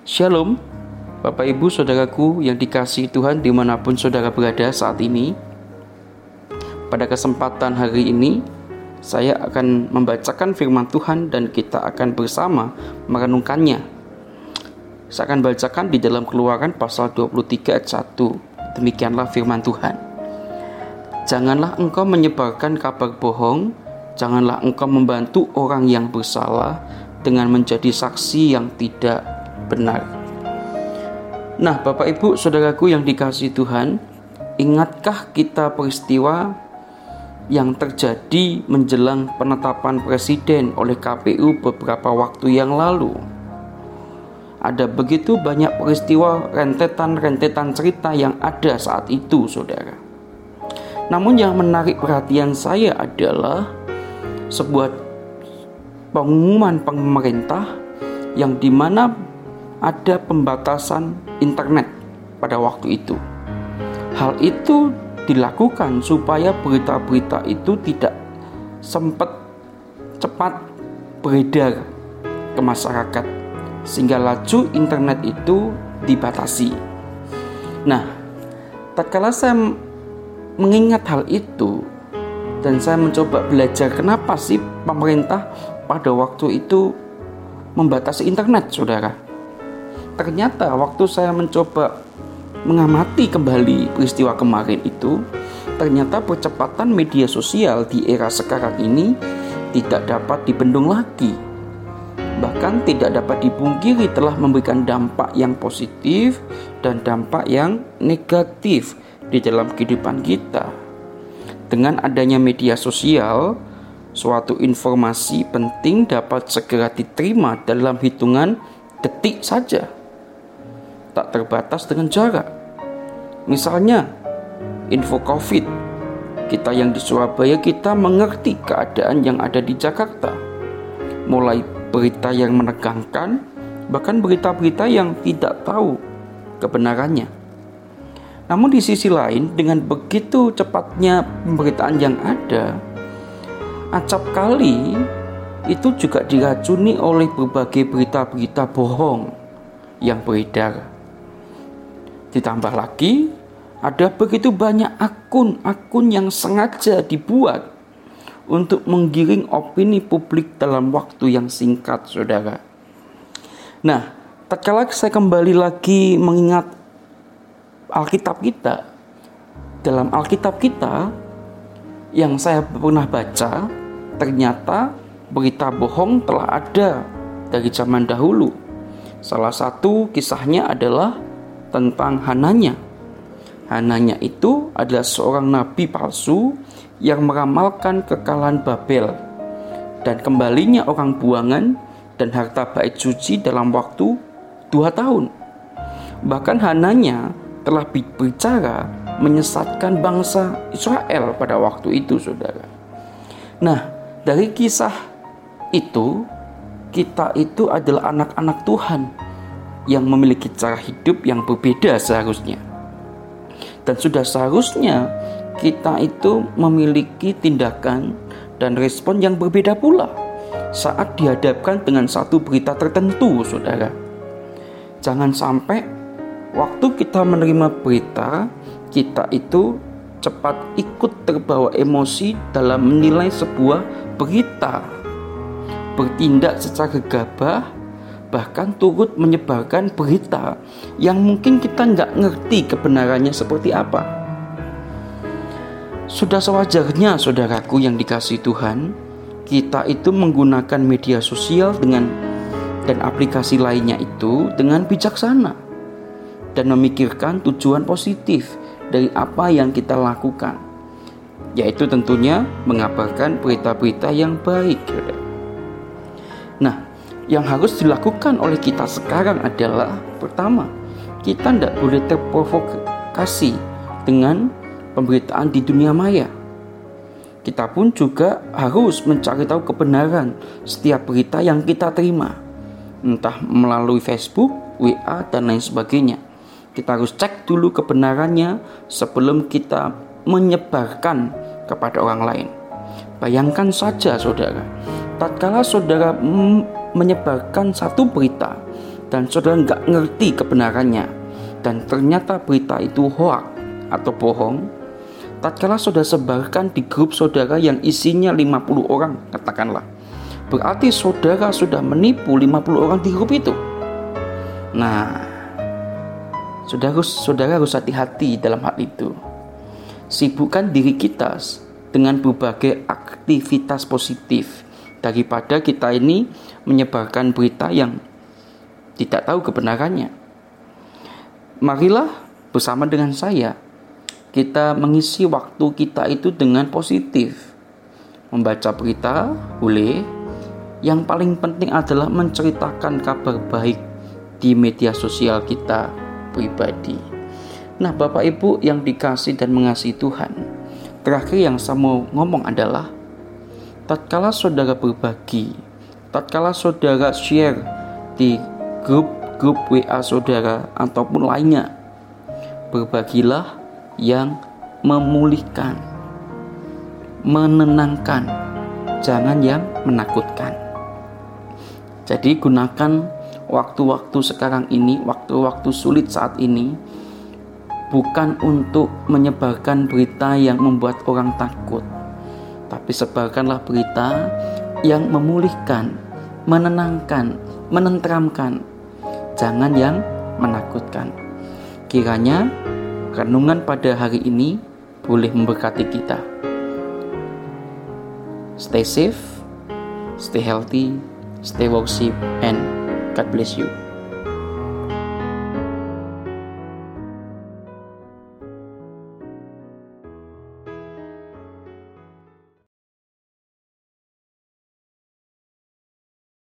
Shalom, Bapak Ibu Saudaraku yang dikasih Tuhan di mana pun saudara berada saat ini. Pada kesempatan hari ini, saya akan membacakan firman Tuhan dan kita akan bersama merenungkannya. Saya akan bacakan di dalam keluaran pasal 23 ayat 1. Demikianlah firman Tuhan. Janganlah engkau menyebarkan kabar bohong, janganlah engkau membantu orang yang bersalah dengan menjadi saksi yang tidak benar. Nah, Bapak Ibu, saudaraku yang dikasih Tuhan, ingatkah kita peristiwa yang terjadi menjelang penetapan presiden oleh KPU beberapa waktu yang lalu? Ada begitu banyak peristiwa rentetan-rentetan cerita yang ada saat itu, saudara. Namun yang menarik perhatian saya adalah sebuah pengumuman pemerintah yang di mana ada pembatasan internet pada waktu itu. Hal itu dilakukan supaya berita-berita itu tidak sempat cepat beredar ke masyarakat sehingga laju internet itu dibatasi. Nah, tatkala saya mengingat hal itu dan saya mencoba belajar kenapa sih pemerintah pada waktu itu membatasi internet, Saudara ternyata waktu saya mencoba mengamati kembali peristiwa kemarin itu, ternyata percepatan media sosial di era sekarang ini tidak dapat dibendung lagi. Bahkan tidak dapat dipungkiri telah memberikan dampak yang positif dan dampak yang negatif di dalam kehidupan kita. Dengan adanya media sosial, suatu informasi penting dapat segera diterima dalam hitungan detik saja tak terbatas dengan jarak. Misalnya, info COVID. Kita yang di Surabaya kita mengerti keadaan yang ada di Jakarta. Mulai berita yang menegangkan, bahkan berita-berita yang tidak tahu kebenarannya. Namun di sisi lain, dengan begitu cepatnya pemberitaan yang ada, acap kali itu juga diracuni oleh berbagai berita-berita bohong yang beredar. Ditambah lagi, ada begitu banyak akun-akun yang sengaja dibuat untuk menggiring opini publik dalam waktu yang singkat, saudara. Nah, tatkala saya kembali lagi mengingat Alkitab kita, dalam Alkitab kita yang saya pernah baca, ternyata berita bohong telah ada dari zaman dahulu. Salah satu kisahnya adalah tentang Hananya. Hananya itu adalah seorang nabi palsu yang meramalkan kekalahan Babel dan kembalinya orang buangan dan harta bait suci dalam waktu dua tahun. Bahkan Hananya telah berbicara menyesatkan bangsa Israel pada waktu itu, saudara. Nah, dari kisah itu, kita itu adalah anak-anak Tuhan yang memiliki cara hidup yang berbeda seharusnya. Dan sudah seharusnya kita itu memiliki tindakan dan respon yang berbeda pula saat dihadapkan dengan satu berita tertentu, saudara. Jangan sampai waktu kita menerima berita, kita itu cepat ikut terbawa emosi dalam menilai sebuah berita, bertindak secara gegabah, bahkan turut menyebarkan berita yang mungkin kita nggak ngerti kebenarannya seperti apa. Sudah sewajarnya saudaraku yang dikasih Tuhan, kita itu menggunakan media sosial dengan dan aplikasi lainnya itu dengan bijaksana dan memikirkan tujuan positif dari apa yang kita lakukan, yaitu tentunya mengabarkan berita-berita yang baik. Nah, yang harus dilakukan oleh kita sekarang adalah pertama, kita tidak boleh terprovokasi dengan pemberitaan di dunia maya. Kita pun juga harus mencari tahu kebenaran setiap berita yang kita terima, entah melalui Facebook, WA, dan lain sebagainya. Kita harus cek dulu kebenarannya sebelum kita menyebarkan kepada orang lain. Bayangkan saja, saudara, tatkala saudara menyebarkan satu berita dan saudara nggak ngerti kebenarannya dan ternyata berita itu hoak atau bohong, tatkala saudara sebarkan di grup saudara yang isinya 50 orang, katakanlah. Berarti saudara sudah menipu 50 orang di grup itu. Nah, saudara harus, saudara harus hati-hati dalam hal itu. Sibukkan diri kita dengan berbagai aktivitas positif daripada kita ini menyebarkan berita yang tidak tahu kebenarannya. Marilah bersama dengan saya kita mengisi waktu kita itu dengan positif. Membaca berita boleh, yang paling penting adalah menceritakan kabar baik di media sosial kita pribadi. Nah, Bapak Ibu yang dikasih dan mengasihi Tuhan, terakhir yang saya mau ngomong adalah tatkala saudara berbagi, tatkala saudara share di grup-grup WA saudara ataupun lainnya, berbagilah yang memulihkan, menenangkan, jangan yang menakutkan. Jadi gunakan waktu-waktu sekarang ini, waktu-waktu sulit saat ini, bukan untuk menyebarkan berita yang membuat orang takut, tapi sebarkanlah berita yang memulihkan, menenangkan, menenteramkan, jangan yang menakutkan. Kiranya renungan pada hari ini boleh memberkati kita. Stay safe, stay healthy, stay worship, and God bless you.